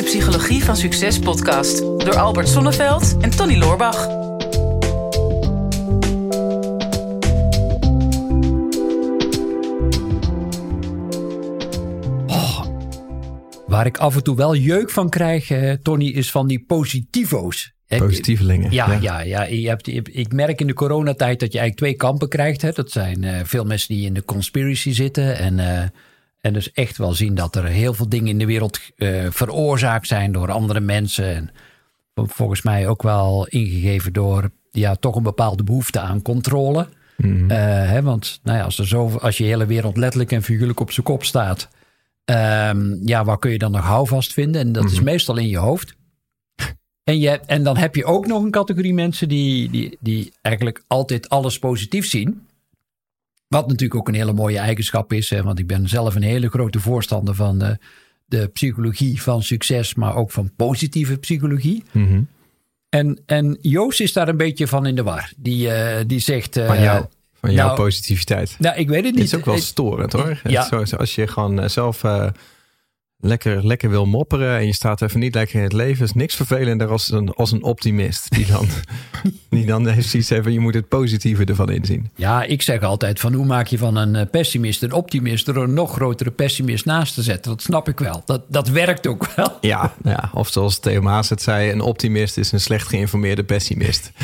de Psychologie van Succes podcast door Albert Sonneveld en Tony Loorbach. Waar ik af en toe wel jeuk van krijg, eh, Tony, is van die positivo's. Positievelingen. Ja, ja, ja. Je hebt, ik merk in de coronatijd dat je eigenlijk twee kampen krijgt. Hè. Dat zijn eh, veel mensen die in de conspiracy zitten. En, eh, en dus echt wel zien dat er heel veel dingen in de wereld eh, veroorzaakt zijn door andere mensen. En volgens mij ook wel ingegeven door ja, toch een bepaalde behoefte aan controle. Mhm. Eh, hè, want nou ja, als, er zo, als je hele wereld letterlijk en figuurlijk op zijn kop staat. ehm, ja, waar kun je dan nog houvast vinden? En dat is meestal in je hoofd. En, je, en dan heb je ook nog een categorie mensen die, die, die eigenlijk altijd alles positief zien. Wat natuurlijk ook een hele mooie eigenschap is. Hè, want ik ben zelf een hele grote voorstander van de, de psychologie van succes, maar ook van positieve psychologie. Mhm. En, en Joost is daar een beetje van in de war. Die, eh, die zegt. eh, Van, jou, van jouw nou, positiviteit. Nou, ik weet het Het niet. is ook wel storend hoor. Ja. Zo, zo als je gewoon eh, zelf eh, lekker, lekker wil mopperen en je staat even niet lekker in het leven, is niks vervelender als een, als een optimist. Die dan, die dan heeft hebben, je moet het positieve ervan inzien. Ja, ik zeg altijd van hoe maak je van een eh, pessimist een optimist door een nog grotere pessimist naast te zetten. Dat snap ik wel. Dat, dat werkt ook wel. Ja, ja, of zoals Theo Maas het zei, een optimist is een slecht geïnformeerde pessimist.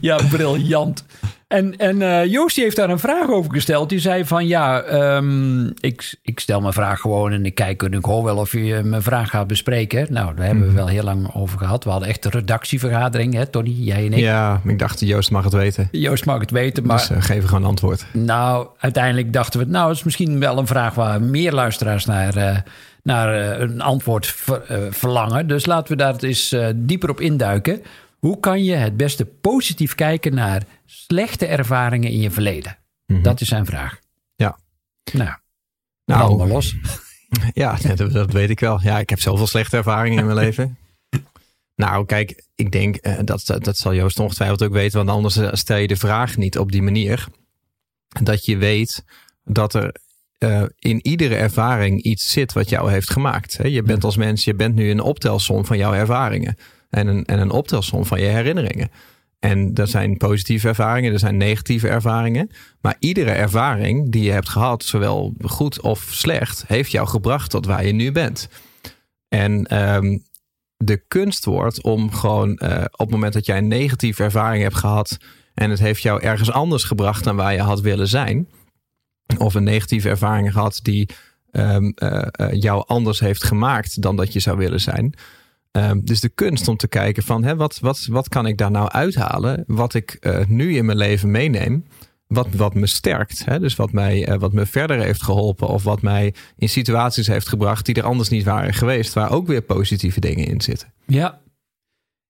Ja, briljant. En, en eh, Joost die heeft daar een vraag over gesteld. Die zei van ja, ehm, ik, ik stel mijn vraag gewoon en ik kijk en ik hoor wel of je mijn vraag gaat bespreken. Nou, daar hebben we wel heel lang over gehad. We hadden echt een redactievergadering, hè, Tony, jij en ik. Ja, ik dacht, Joost mag het weten. Joost mag het weten, maar Dus eh, geef gewoon antwoord. Nou, uiteindelijk dachten we, nou, het is misschien wel een vraag waar meer luisteraars naar, eh, naar een antwoord ver- verlangen. Dus laten we daar eens dieper op induiken. Hoe kan je het beste positief kijken naar slechte ervaringen in je verleden? Dat is zijn vraag. Ja. Nou, Nou, maar los. Ja, dat, dat weet ik wel. Ja, ik heb zoveel slechte ervaringen in mijn leven. Nou, kijk, ik denk, eh, dat, dat, dat zal Joost ongetwijfeld ook weten, want anders eh, stel je de vraag niet op die manier. Dat je weet dat er eh, in iedere ervaring iets zit wat jou heeft gemaakt. Hè? Je bent als mens, je bent nu een optelsom van jouw ervaringen en een, en een optelsom van je herinneringen. En er zijn positieve ervaringen, er zijn negatieve ervaringen. Maar iedere ervaring die je hebt gehad, zowel goed of slecht, heeft jou gebracht tot waar je nu bent. En ehm, de kunst wordt om gewoon eh, op het moment dat jij een negatieve ervaring hebt gehad en het heeft jou ergens anders gebracht dan waar je had willen zijn, of een negatieve ervaring gehad die ehm, eh, eh, jou anders heeft gemaakt dan dat je zou willen zijn. Ehm, dus de kunst om te kijken van hè, wat, wat, wat kan ik daar nou uithalen, wat ik eh, nu in mijn leven meeneem, wat, wat me sterkt. Hè? Dus wat, mij, eh, wat me verder heeft geholpen of wat mij in situaties heeft gebracht die er anders niet waren geweest, waar ook weer positieve dingen in zitten. Ja.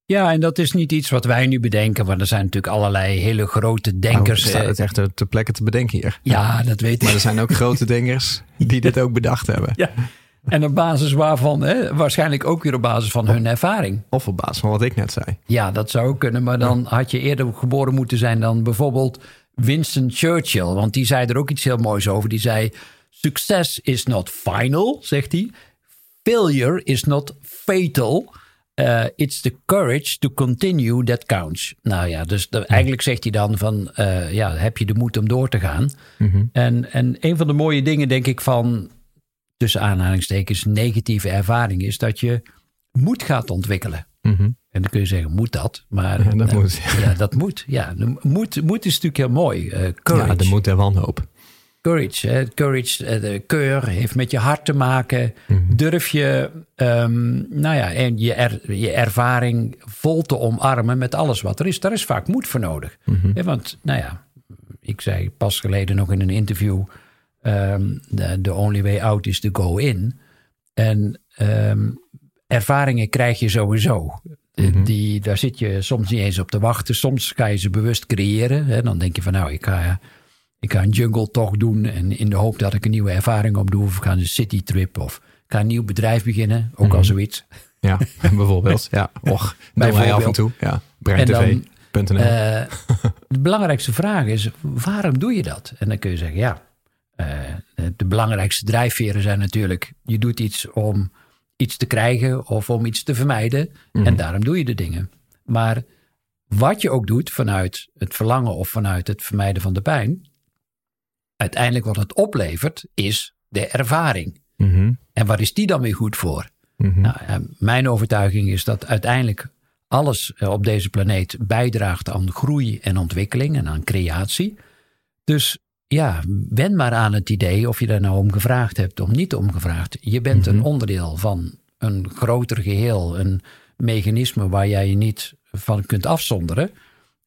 Ja, en dat is niet iets wat wij nu bedenken, want er zijn natuurlijk allerlei hele grote denkers. Nou, staat eh, het echt ter- ter plekke te bedenken hier. ja, dat weet Maar ik. er zijn ook grote denkers die dit ook bedacht hebben. Ja. En op basis waarvan, hè, waarschijnlijk ook weer op basis van hun ervaring. Of op basis van wat ik net zei. Ja, dat zou ook kunnen, maar dan had je eerder geboren moeten zijn dan bijvoorbeeld Winston Churchill. Want die zei er ook iets heel moois over. Die zei: Success is not final, zegt hij. Failure is not fatal. Uh, it's the courage to continue that counts. Nou ja, dus de- eigenlijk zegt hij dan van, eh, ja, heb je de moed om door te gaan? En, en een van de mooie dingen, denk ik, van tussen aanhalingstekens negatieve ervaring is dat je moed gaat ontwikkelen. Mhm. En dan kun je zeggen, moet dat? Maar Ja, dat eh, moet. Ja, dat moet. Ja, moed, moed is natuurlijk heel mooi. Eh, courage. Ja, de moed en wanhoop. Courage, hè. courage eh, de keur heeft met je hart te maken. Mhm. Durf je, ehm, nou ja, en je, er- je ervaring vol te omarmen met alles wat er is. Daar is vaak moed voor nodig. Mhm. Want, nou ja, ik zei pas geleden nog in een interview: ehm the, the only way out is to go in. En ehm, ervaringen krijg je sowieso. Mhm. Die, daar zit je soms niet eens op te wachten. Soms ga je ze bewust creëren. Hè. Dan denk je van nou, ik ga, ik ga een jungle toch doen. En in de hoop dat ik een nieuwe ervaring op doe. Of ik ga een citytrip. Of ik ga een nieuw bedrijf beginnen. Ook Mhm. al zoiets. Ja, bijvoorbeeld. Ja, och, wij af en Bijvoorbeeld. toe. Ja, En breintv.nl. Eh, de belangrijkste vraag is, waarom doe je dat? En dan kun je zeggen, ja, de belangrijkste drijfveren zijn natuurlijk, je doet iets om iets te krijgen of om iets te vermijden. En Mhm. daarom doe je de dingen. Maar wat je ook doet vanuit het verlangen of vanuit het vermijden van de pijn, uiteindelijk wat het oplevert is de ervaring. Mhm. En waar is die dan weer goed voor? Mhm. Nou, mijn overtuiging is dat uiteindelijk alles eh, op deze planeet bijdraagt aan groei en ontwikkeling en aan creatie. Dus ja, wen maar aan het idee of je daar nou om gevraagd hebt of niet om gevraagd. Je bent een onderdeel van een groter geheel, een mechanisme waar jij je niet van kunt afzonderen.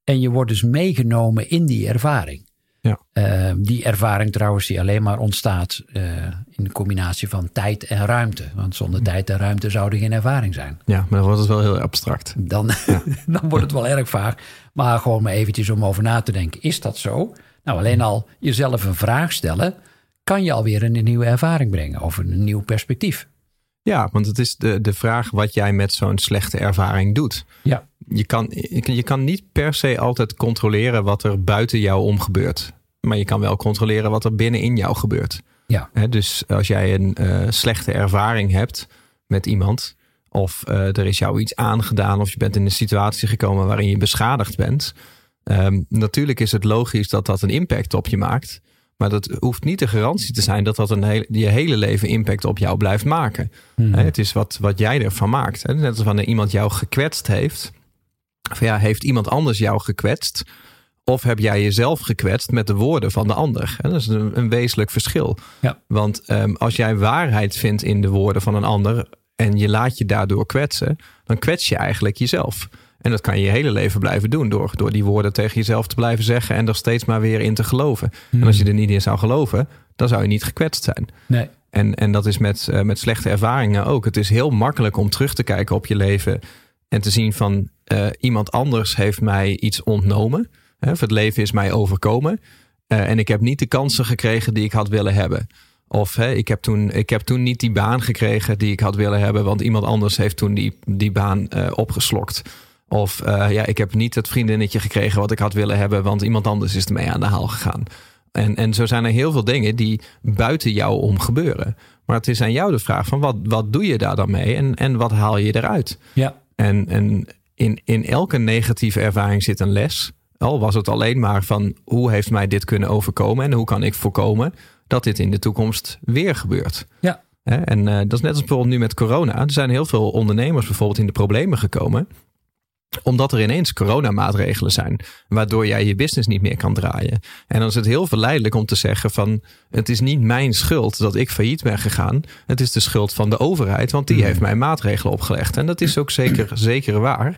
En je wordt dus meegenomen in die ervaring. Ja. Eh, die ervaring trouwens die alleen maar ontstaat eh, in de combinatie van tijd en ruimte. Want zonder tijd en ruimte zou er geen ervaring zijn. Ja, maar dan wordt het wel heel abstract. Dan, dan wordt het wel erg vaag. Maar gewoon maar eventjes om over na te denken. Is dat zo? Nou, alleen al jezelf een vraag stellen... kan je alweer een nieuwe ervaring brengen. Of een nieuw perspectief. Ja, want het is de, de vraag wat jij met zo'n slechte ervaring doet. Ja. Je kan, je, kan niet per se altijd controleren wat er buiten jou om gebeurt. Maar je kan wel controleren wat er binnenin jou gebeurt. Ja. Dus als jij een eh, slechte ervaring hebt met iemand, of eh, er is jou iets aangedaan, of je bent in een situatie gekomen waarin je beschadigd bent. Ehm, natuurlijk is het logisch dat dat een impact op je maakt. Maar dat hoeft niet de garantie te zijn dat dat een hele, je hele leven impact op jou blijft maken. Hè, Het is wat, wat jij ervan maakt. Net als wanneer iemand jou gekwetst heeft. Of ja, heeft iemand anders jou gekwetst? Of heb jij jezelf gekwetst met de woorden van de ander? Dat is een, een wezenlijk verschil. Ja. Want ehm, als jij waarheid vindt in de woorden van een ander en je laat je daardoor kwetsen, dan kwets je eigenlijk jezelf. En dat kan je je hele leven blijven doen door, door die woorden tegen jezelf te blijven zeggen en er steeds maar weer in te geloven. En als je er niet in zou geloven, dan zou je niet gekwetst zijn. Nee. En, en dat is met, eh, met slechte ervaringen ook. Het is heel makkelijk om terug te kijken op je leven en te zien van eh, iemand anders heeft mij iets ontnomen. Hè, of het leven is mij overkomen. Eh, en ik heb niet de kansen gekregen die ik had willen hebben. Of hè, ik, heb toen, ik heb toen niet die baan gekregen die ik had willen hebben, want iemand anders heeft toen die, die baan opgeslokt. Of eh, ja, ik heb niet het vriendinnetje gekregen wat ik had willen hebben, want iemand anders is ermee aan de haal gegaan. En, en zo zijn er heel veel dingen die buiten jou om gebeuren. Maar het is aan jou de vraag van wat, wat doe je daar dan mee en, en wat haal je eruit? Ja. En, en in, in elke negatieve ervaring zit een les. Al was het alleen maar van hoe heeft mij dit kunnen overkomen en hoe kan ik voorkomen dat dit in de toekomst weer gebeurt. Ja. En eh, dat is net als bijvoorbeeld nu met corona. Er zijn heel veel ondernemers bijvoorbeeld in de problemen gekomen omdat er ineens coronamaatregelen zijn, waardoor jij je business niet meer kan draaien. En dan is het heel verleidelijk om te zeggen van het is niet mijn schuld dat ik failliet ben gegaan. Het is de schuld van de overheid, want die heeft mij maatregelen opgelegd. En dat is ook zeker, zeker waar.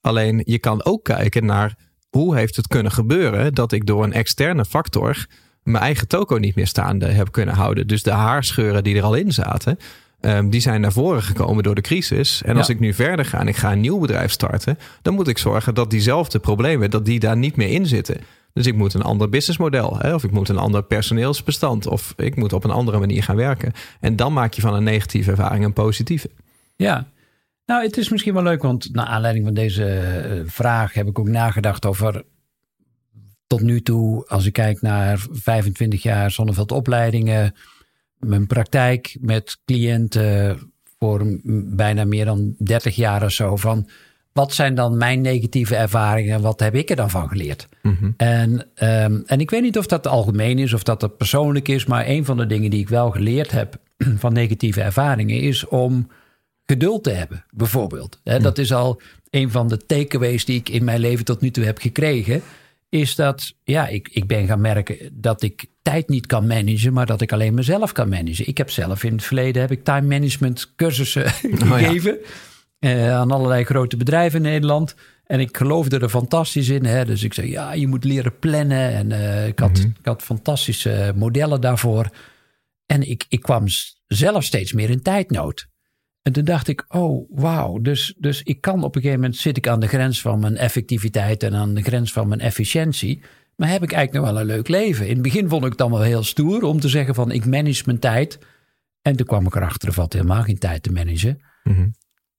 Alleen je kan ook kijken naar hoe heeft het kunnen gebeuren dat ik door een externe factor mijn eigen toko niet meer staande heb kunnen houden. Dus de haarscheuren die er al in zaten, um, die zijn naar voren gekomen door de crisis. En als Ja. ik nu verder ga en ik ga een nieuw bedrijf starten, dan moet ik zorgen dat diezelfde problemen, dat die daar niet meer in zitten. Dus ik moet een ander businessmodel, hè, of ik moet een ander personeelsbestand, of ik moet op een andere manier gaan werken. En dan maak je van een negatieve ervaring een positieve. Ja, nou, het is misschien wel leuk, want naar aanleiding van deze eh, vraag heb ik ook nagedacht over. Tot nu toe, als ik kijk naar 25 jaar Zonneveld opleidingen, mijn praktijk met cliënten voor bijna meer dan 30 jaar of zo. Van wat zijn dan mijn negatieve ervaringen? Wat heb ik er dan van geleerd? En, ehm, en ik weet niet of dat algemeen is of dat dat persoonlijk is, maar een van de dingen die ik wel geleerd heb van negatieve ervaringen is om geduld te hebben, bijvoorbeeld. Hè, Dat is al een van de takeaways die ik in mijn leven tot nu toe heb gekregen. Is dat, ja, ik, ik ben gaan merken dat ik tijd niet kan managen, maar dat ik alleen mezelf kan managen. Ik heb zelf in het verleden heb ik time management cursussen gegeven eh, aan allerlei grote bedrijven in Nederland. En ik geloofde er fantastisch in. Hè? Dus ik zei, ja, je moet leren plannen. En eh, ik, had, ik had fantastische modellen daarvoor. En ik, ik kwam zelf steeds meer in tijdnood. En toen dacht ik, oh wauw, dus, dus ik kan op een gegeven moment zit ik aan de grens van mijn effectiviteit en aan de grens van mijn efficiëntie. Maar heb ik eigenlijk nog wel een leuk leven? In het begin vond ik het dan wel heel stoer om te zeggen van ik manage mijn tijd. En toen kwam ik erachter, er valt helemaal geen tijd te managen.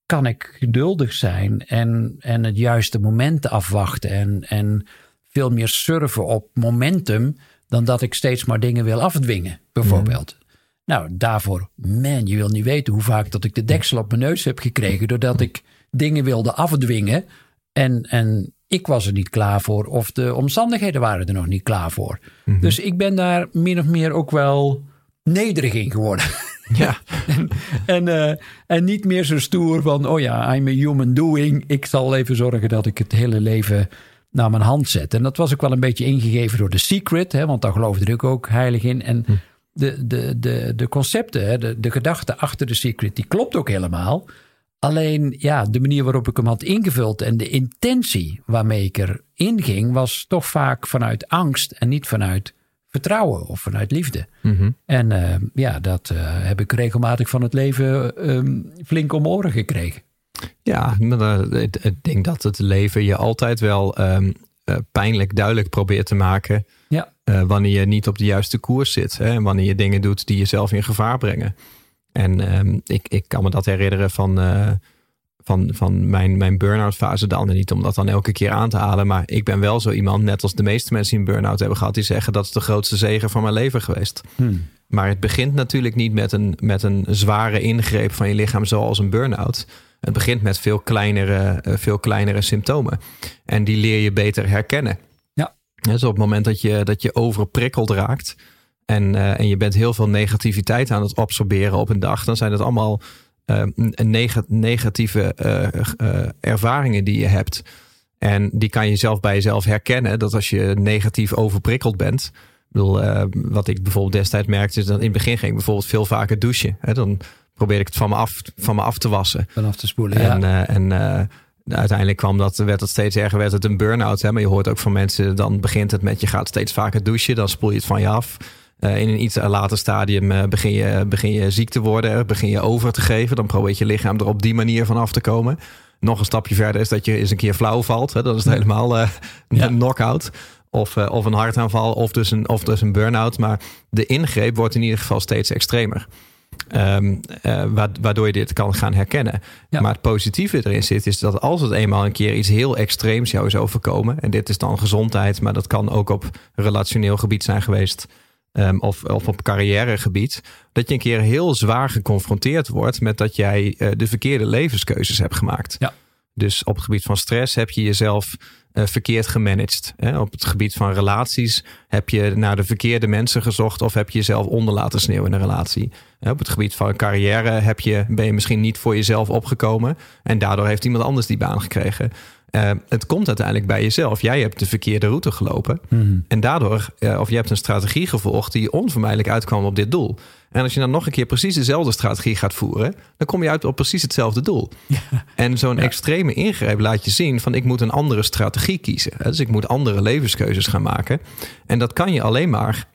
Kan ik geduldig zijn en, en het juiste moment afwachten en, en veel meer surfen op momentum dan dat ik steeds maar dingen wil afdwingen, bijvoorbeeld. Nou, daarvoor, man, je wil niet weten hoe vaak dat ik de deksel op mijn neus heb gekregen. doordat ik dingen wilde afdwingen. En, en ik was er niet klaar voor, of de omstandigheden waren er nog niet klaar voor. Dus ik ben daar min of meer ook wel nederig in geworden. Ja. en, en, eh, en niet meer zo stoer van, oh ja, I'm a human doing. Ik zal even zorgen dat ik het hele leven naar mijn hand zet. En dat was ook wel een beetje ingegeven door The Secret, hè, want daar geloofde ik ook heilig in. En de, de, de, de concepten, hè, de, de gedachte achter The Secret, die klopt ook helemaal. Alleen ja, de manier waarop ik hem had ingevuld en de intentie waarmee ik erin ging, was toch vaak vanuit angst en niet vanuit vertrouwen of vanuit liefde. En eh, ja, dat eh, heb ik regelmatig van het leven ehm, flink om oren gekregen. Ja, maar eh, ik, denk dat het leven je altijd wel ehm, eh, pijnlijk duidelijk probeert te maken. Ja. Eh, wanneer je niet op de juiste koers zit. Hè, en wanneer je dingen doet die jezelf in gevaar brengen. En ehm, ik, ik kan me dat herinneren van, eh, van, van mijn, mijn burn-out fase dan. En niet om dat dan elke keer aan te halen. Maar ik ben wel zo iemand, net als de meeste mensen die een burn-out hebben gehad. Die zeggen dat is de grootste zegen van mijn leven geweest. Maar het begint natuurlijk niet met een, met een zware ingreep van je lichaam zoals een burn-out. Het begint met veel kleinere, eh, veel kleinere symptomen. En die leer je beter herkennen. Dus op het moment dat je, dat je overprikkeld raakt en, eh, en je bent heel veel negativiteit aan het absorberen op een dag, dan zijn het allemaal eh, neg- negatieve eh, ervaringen die je hebt. En die kan je zelf bij jezelf herkennen. Dat als je negatief overprikkeld bent. Ik bedoel, wat ik bijvoorbeeld destijds merkte, is dat in het begin ging ik bijvoorbeeld veel vaker douchen. Hè? Dan probeerde ik het van me af, van me af te wassen. Vanaf te spoelen, En, ja. en uiteindelijk kwam dat, werd het steeds erger, werd het een burn-out. Hè? Maar je hoort ook van mensen, dan begint het met je gaat steeds vaker douchen, dan spoel je het van je af. Eh, in een iets later stadium eh, begin, je, begin je ziek te worden, begin je over te geven. Dan probeert je lichaam er op die manier van af te komen. Nog een stapje verder is dat je eens een keer flauw valt. Hè? Dat is het helemaal eh, Ja. een knock-out. Of, of een hartaanval, of dus een, of dus een burn-out. Maar de ingreep wordt in ieder geval steeds extremer. Ehm, eh, wa- waardoor je dit kan gaan herkennen. Ja. Maar het positieve erin zit, is dat als het eenmaal een keer iets heel extreems jou is overkomen. En dit is dan gezondheid, maar dat kan ook op relationeel gebied zijn geweest. ehm, of, of op carrièregebied. Dat je een keer heel zwaar geconfronteerd wordt met dat jij eh, de verkeerde levenskeuzes hebt gemaakt. Ja. Dus op het gebied van stress heb je jezelf verkeerd gemanaged. Hè? Op het gebied van relaties heb je naar de verkeerde mensen gezocht of heb je jezelf onder laten sneeuwen in een relatie. Op het gebied van carrière heb je, ben je misschien niet voor jezelf opgekomen en daardoor heeft iemand anders die baan gekregen. Eh, het komt uiteindelijk bij jezelf. Jij hebt de verkeerde route gelopen. En daardoor, eh, of je hebt een strategie gevolgd die onvermijdelijk uitkwam op dit doel. En als je dan nog een keer precies dezelfde strategie gaat voeren, dan kom je uit op precies hetzelfde doel. En zo'n extreme ingreep laat je zien van ik moet een andere strategie kiezen. Dus ik moet andere levenskeuzes gaan maken. En dat kan je alleen maar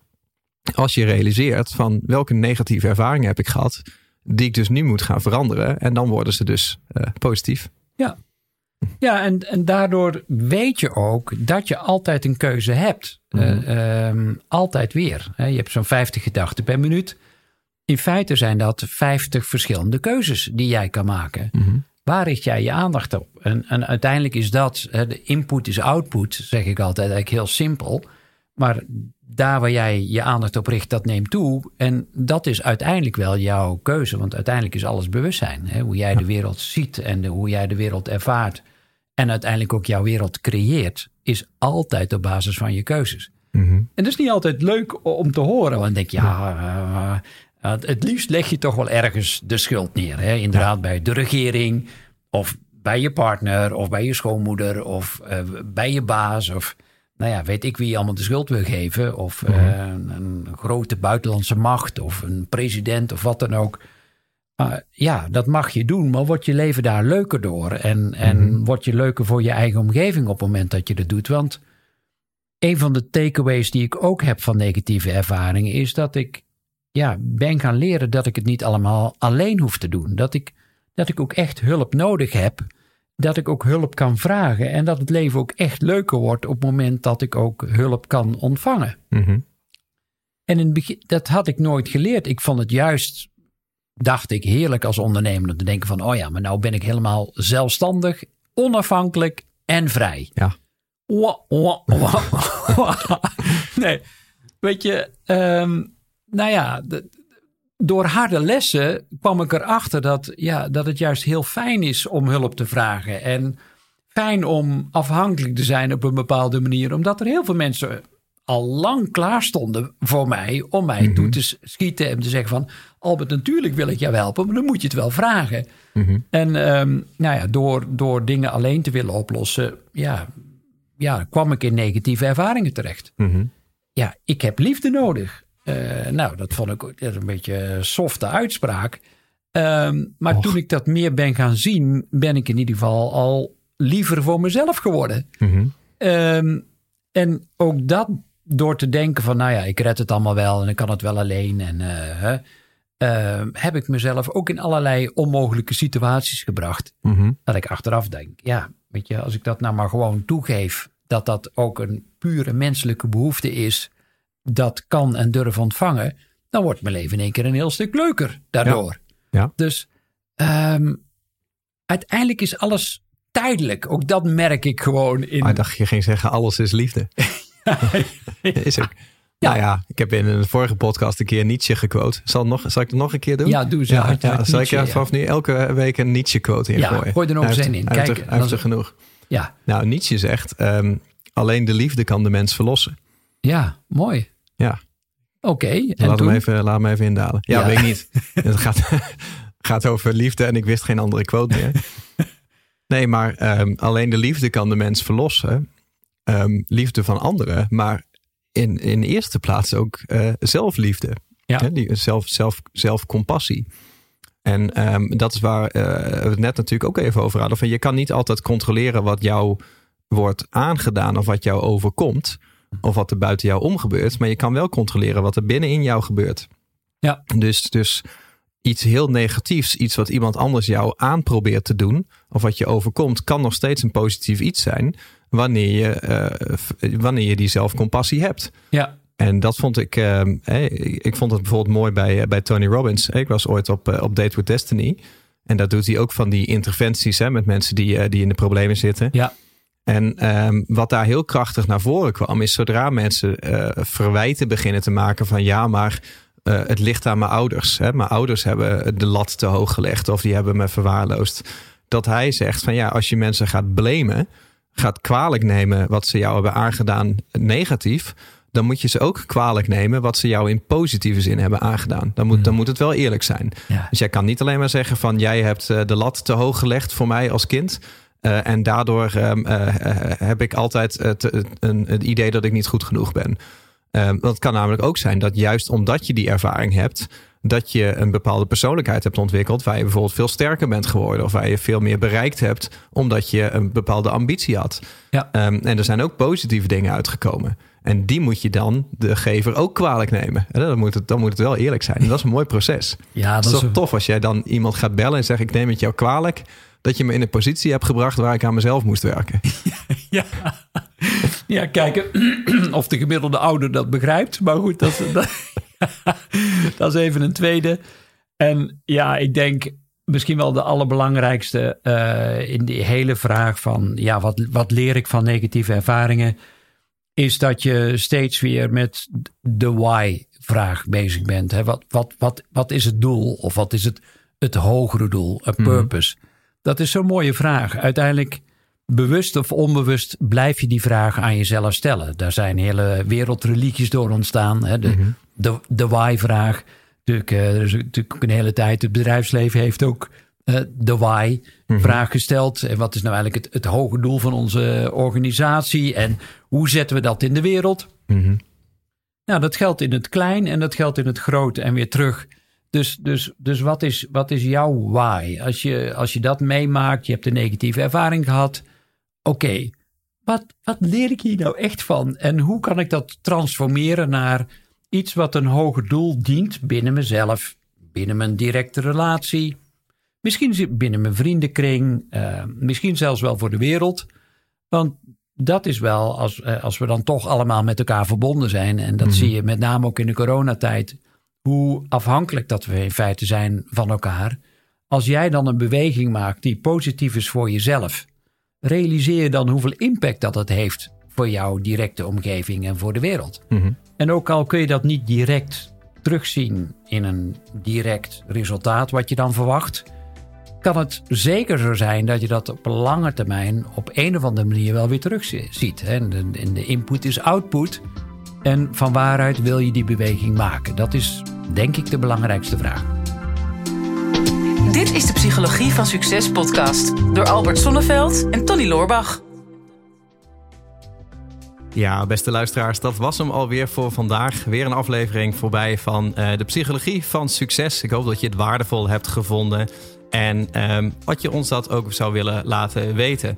als je realiseert van welke negatieve ervaringen heb ik gehad, die ik dus nu moet gaan veranderen. En dan worden ze dus eh, positief. Ja, ja en, en daardoor weet je ook dat je altijd een keuze hebt. Eh, ehm, altijd weer. Je hebt zo'n 50 gedachten per minuut. In feite zijn dat 50 verschillende keuzes die jij kan maken. Waar richt jij je aandacht op? En, en uiteindelijk is dat, de input is output, zeg ik altijd eigenlijk heel simpel. Maar daar waar jij je aandacht op richt, dat neemt toe. En dat is uiteindelijk wel jouw keuze. Want uiteindelijk is alles bewustzijn. Hè? Hoe jij de wereld ziet en de, hoe jij de wereld ervaart. En uiteindelijk ook jouw wereld creëert. Is altijd op basis van je keuzes. En dat is niet altijd leuk om te horen. Want dan denk je, ja, eh, het liefst leg je toch wel ergens de schuld neer. Hè? Inderdaad, bij de regering. Of bij je partner. Of bij je schoonmoeder. Of eh, bij je baas. Of nou ja, weet ik wie je allemaal de schuld wil geven. Of eh, een, een grote buitenlandse macht. Of een president of wat dan ook. Ja, dat mag je doen, maar wordt je leven daar leuker door? En, en wordt je leuker voor je eigen omgeving op het moment dat je dat doet? Want een van de takeaways die ik ook heb van negatieve ervaringen is dat ik ja, ben gaan leren dat ik het niet allemaal alleen hoef te doen. Dat ik, dat ik ook echt hulp nodig heb. Dat ik ook hulp kan vragen. En dat het leven ook echt leuker wordt op het moment dat ik ook hulp kan ontvangen. Mhm. En in het begin, dat had ik nooit geleerd. Ik vond het juist, dacht ik, heerlijk als ondernemer om te denken van, oh ja, maar nou ben ik helemaal zelfstandig, onafhankelijk en vrij. Ja. Wa, wa, wa, wa. nee, weet je, ehm, nou ja, de- door harde lessen kwam ik erachter dat, ja, dat het juist heel fijn is om hulp te vragen. En fijn om afhankelijk te zijn op een bepaalde manier. Omdat er heel veel mensen al lang klaar stonden voor mij om mij toe te s- schieten en te zeggen van Albert, natuurlijk wil ik jou helpen, maar dan moet je het wel vragen. En ehm, nou ja, door, door dingen alleen te willen oplossen, ja, ja, kwam ik in negatieve ervaringen terecht. Mhm. Ja, ik heb liefde nodig. Eh, nou, dat vond ik een beetje een softe uitspraak. Ehm, maar toen ik dat meer ben gaan zien, ben ik in ieder geval al liever voor mezelf geworden. Mhm. Ehm, en ook dat door te denken van, nou ja, ik red het allemaal wel en ik kan het wel alleen. En eh, ehm, heb ik mezelf ook in allerlei onmogelijke situaties gebracht. Mhm. Dat ik achteraf denk, ja, weet je, als ik dat nou maar gewoon toegeef, dat dat ook een pure menselijke behoefte is, dat kan en durf ontvangen, dan wordt mijn leven in één keer een heel stuk leuker daardoor. Ja. Dus ehm, uiteindelijk is alles tijdelijk. Ook dat merk ik gewoon in. Maar ik dacht je ging zeggen, alles is liefde. is ook. Nou ja, ik heb in een vorige podcast een keer Nietzsche gequote. Zal, nog, zal ik het nog een keer doen? Ja, doe eens. Ja, uit- ja, uit zal ik Nietzsche, ja. vanaf nu elke week een Nietzsche quote in Ja, gooien? gooi er nog eens in. Kijk, er- dan- er genoeg. Ja, Nou, Nietzsche zegt, ehm, alleen de liefde kan de mens verlossen. Ja, mooi. Ja, Oké, en laat toen? hem, even, laat hem even indalen. Ja, Ja. weet ik niet. Het gaat, gaat over liefde en ik wist geen andere quote meer. Nee, maar ehm, alleen de liefde kan de mens verlossen. Ehm, liefde van anderen, maar in, in eerste plaats ook eh, zelfliefde. Ja. Die, zelf, zelf, zelfcompassie. En ehm, dat is waar eh, we het net natuurlijk ook even over hadden. Van je kan niet altijd controleren wat jou wordt aangedaan of wat jou overkomt. Of wat er buiten jou om gebeurt. Maar je kan wel controleren wat er binnenin jou gebeurt. Ja. Dus, dus iets heel negatiefs, iets wat iemand anders jou aanprobeert te doen. Of wat je overkomt, kan nog steeds een positief iets zijn. Wanneer je, eh, wanneer je die zelfcompassie hebt. Ja, En dat vond ik, eh, hè, ik vond het bijvoorbeeld mooi bij, eh, bij Tony Robbins. Ik was ooit op, eh, op Date with Destiny. En daar doet hij ook van die interventies hè, met mensen die, eh, die in de problemen zitten. ja, En ehm, wat daar heel krachtig naar voren kwam, is zodra mensen eh, verwijten beginnen te maken van ja, maar eh, het ligt aan mijn ouders. Hè? Mijn ouders hebben de lat te hoog gelegd of die hebben me verwaarloosd. Dat hij zegt van ja, als je mensen gaat blamen, gaat kwalijk nemen wat ze jou hebben aangedaan negatief, dan moet je ze ook kwalijk nemen wat ze jou in positieve zin hebben aangedaan. Dan moet, dan moet het wel eerlijk zijn. ja. Dus jij kan niet alleen maar zeggen van jij hebt eh, de lat te hoog gelegd voor mij als kind. Eh, en daardoor ehm, eh, eh, heb ik altijd het, een, het idee dat ik niet goed genoeg ben. Want het kan namelijk ook zijn dat juist omdat je die ervaring hebt, dat je een bepaalde persoonlijkheid hebt ontwikkeld, waar je bijvoorbeeld veel sterker bent geworden of waar je veel meer bereikt hebt, omdat je een bepaalde ambitie had. Ja. Ehm, en er zijn ook positieve dingen uitgekomen. En die moet je dan de gever ook kwalijk nemen. En dan moet het, dan moet het wel eerlijk zijn. En dat is een mooi proces. ja dat is is toch tof als jij dan iemand gaat bellen en zegt: Ik neem het jou kwalijk. Dat je me in een positie hebt gebracht waar ik aan mezelf moest werken. Ja. ja, kijken of de gemiddelde ouder dat begrijpt. Maar goed, dat, dat, dat is even een tweede. En ja, ik denk misschien wel de allerbelangrijkste eh, in die hele vraag van... ja, wat, wat leer ik van negatieve ervaringen? Is dat je steeds weer met de why-vraag bezig bent. Hè? Wat, wat, wat, wat is het doel? Of wat is het, het hogere doel? Een purpose? Dat is zo'n mooie vraag. Uiteindelijk bewust of onbewust blijf je die vraag aan jezelf stellen. Daar zijn hele wereldreligies door ontstaan. Hè? De, de, de why-vraag. Natuurlijk, eh, er is natuurlijk een hele tijd. Het bedrijfsleven heeft ook eh, de why-vraag gesteld. En wat is nou eigenlijk het, het hoge doel van onze organisatie? En hoe zetten we dat in de wereld? Mhm. Nou, dat geldt in het klein en dat geldt in het groot en weer terug. Dus, dus, dus wat, is, wat is jouw why? Als je, als je dat meemaakt, je hebt een negatieve ervaring gehad. Oké, wat, wat leer ik hier nou echt van? En hoe kan ik dat transformeren naar iets wat een hoger doel dient binnen mezelf, binnen mijn directe relatie, misschien binnen mijn vriendenkring, eh, misschien zelfs wel voor de wereld. Want dat is wel, als, eh, als we dan toch allemaal met elkaar verbonden zijn, en dat zie je met name ook in de coronatijd, hoe afhankelijk dat we in feite zijn van elkaar. Als jij dan een beweging maakt die positief is voor jezelf, realiseer je dan hoeveel impact dat het heeft voor jouw directe omgeving en voor de wereld. Mhm. En ook al kun je dat niet direct terugzien in een direct resultaat wat je dan verwacht, kan het zeker zo zijn dat je dat op lange termijn op een of andere manier wel weer terugziet. En de input is output. En van waaruit wil je die beweging maken? Dat is denk ik de belangrijkste vraag. Dit is de Psychologie van Succes podcast door Albert Sonneveld en Tony Loorbach. Ja, beste luisteraars, dat was hem alweer voor vandaag. Weer een aflevering voorbij van uh, de Psychologie van Succes. Ik hoop dat je het waardevol hebt gevonden en um, wat je ons dat ook zou willen laten weten.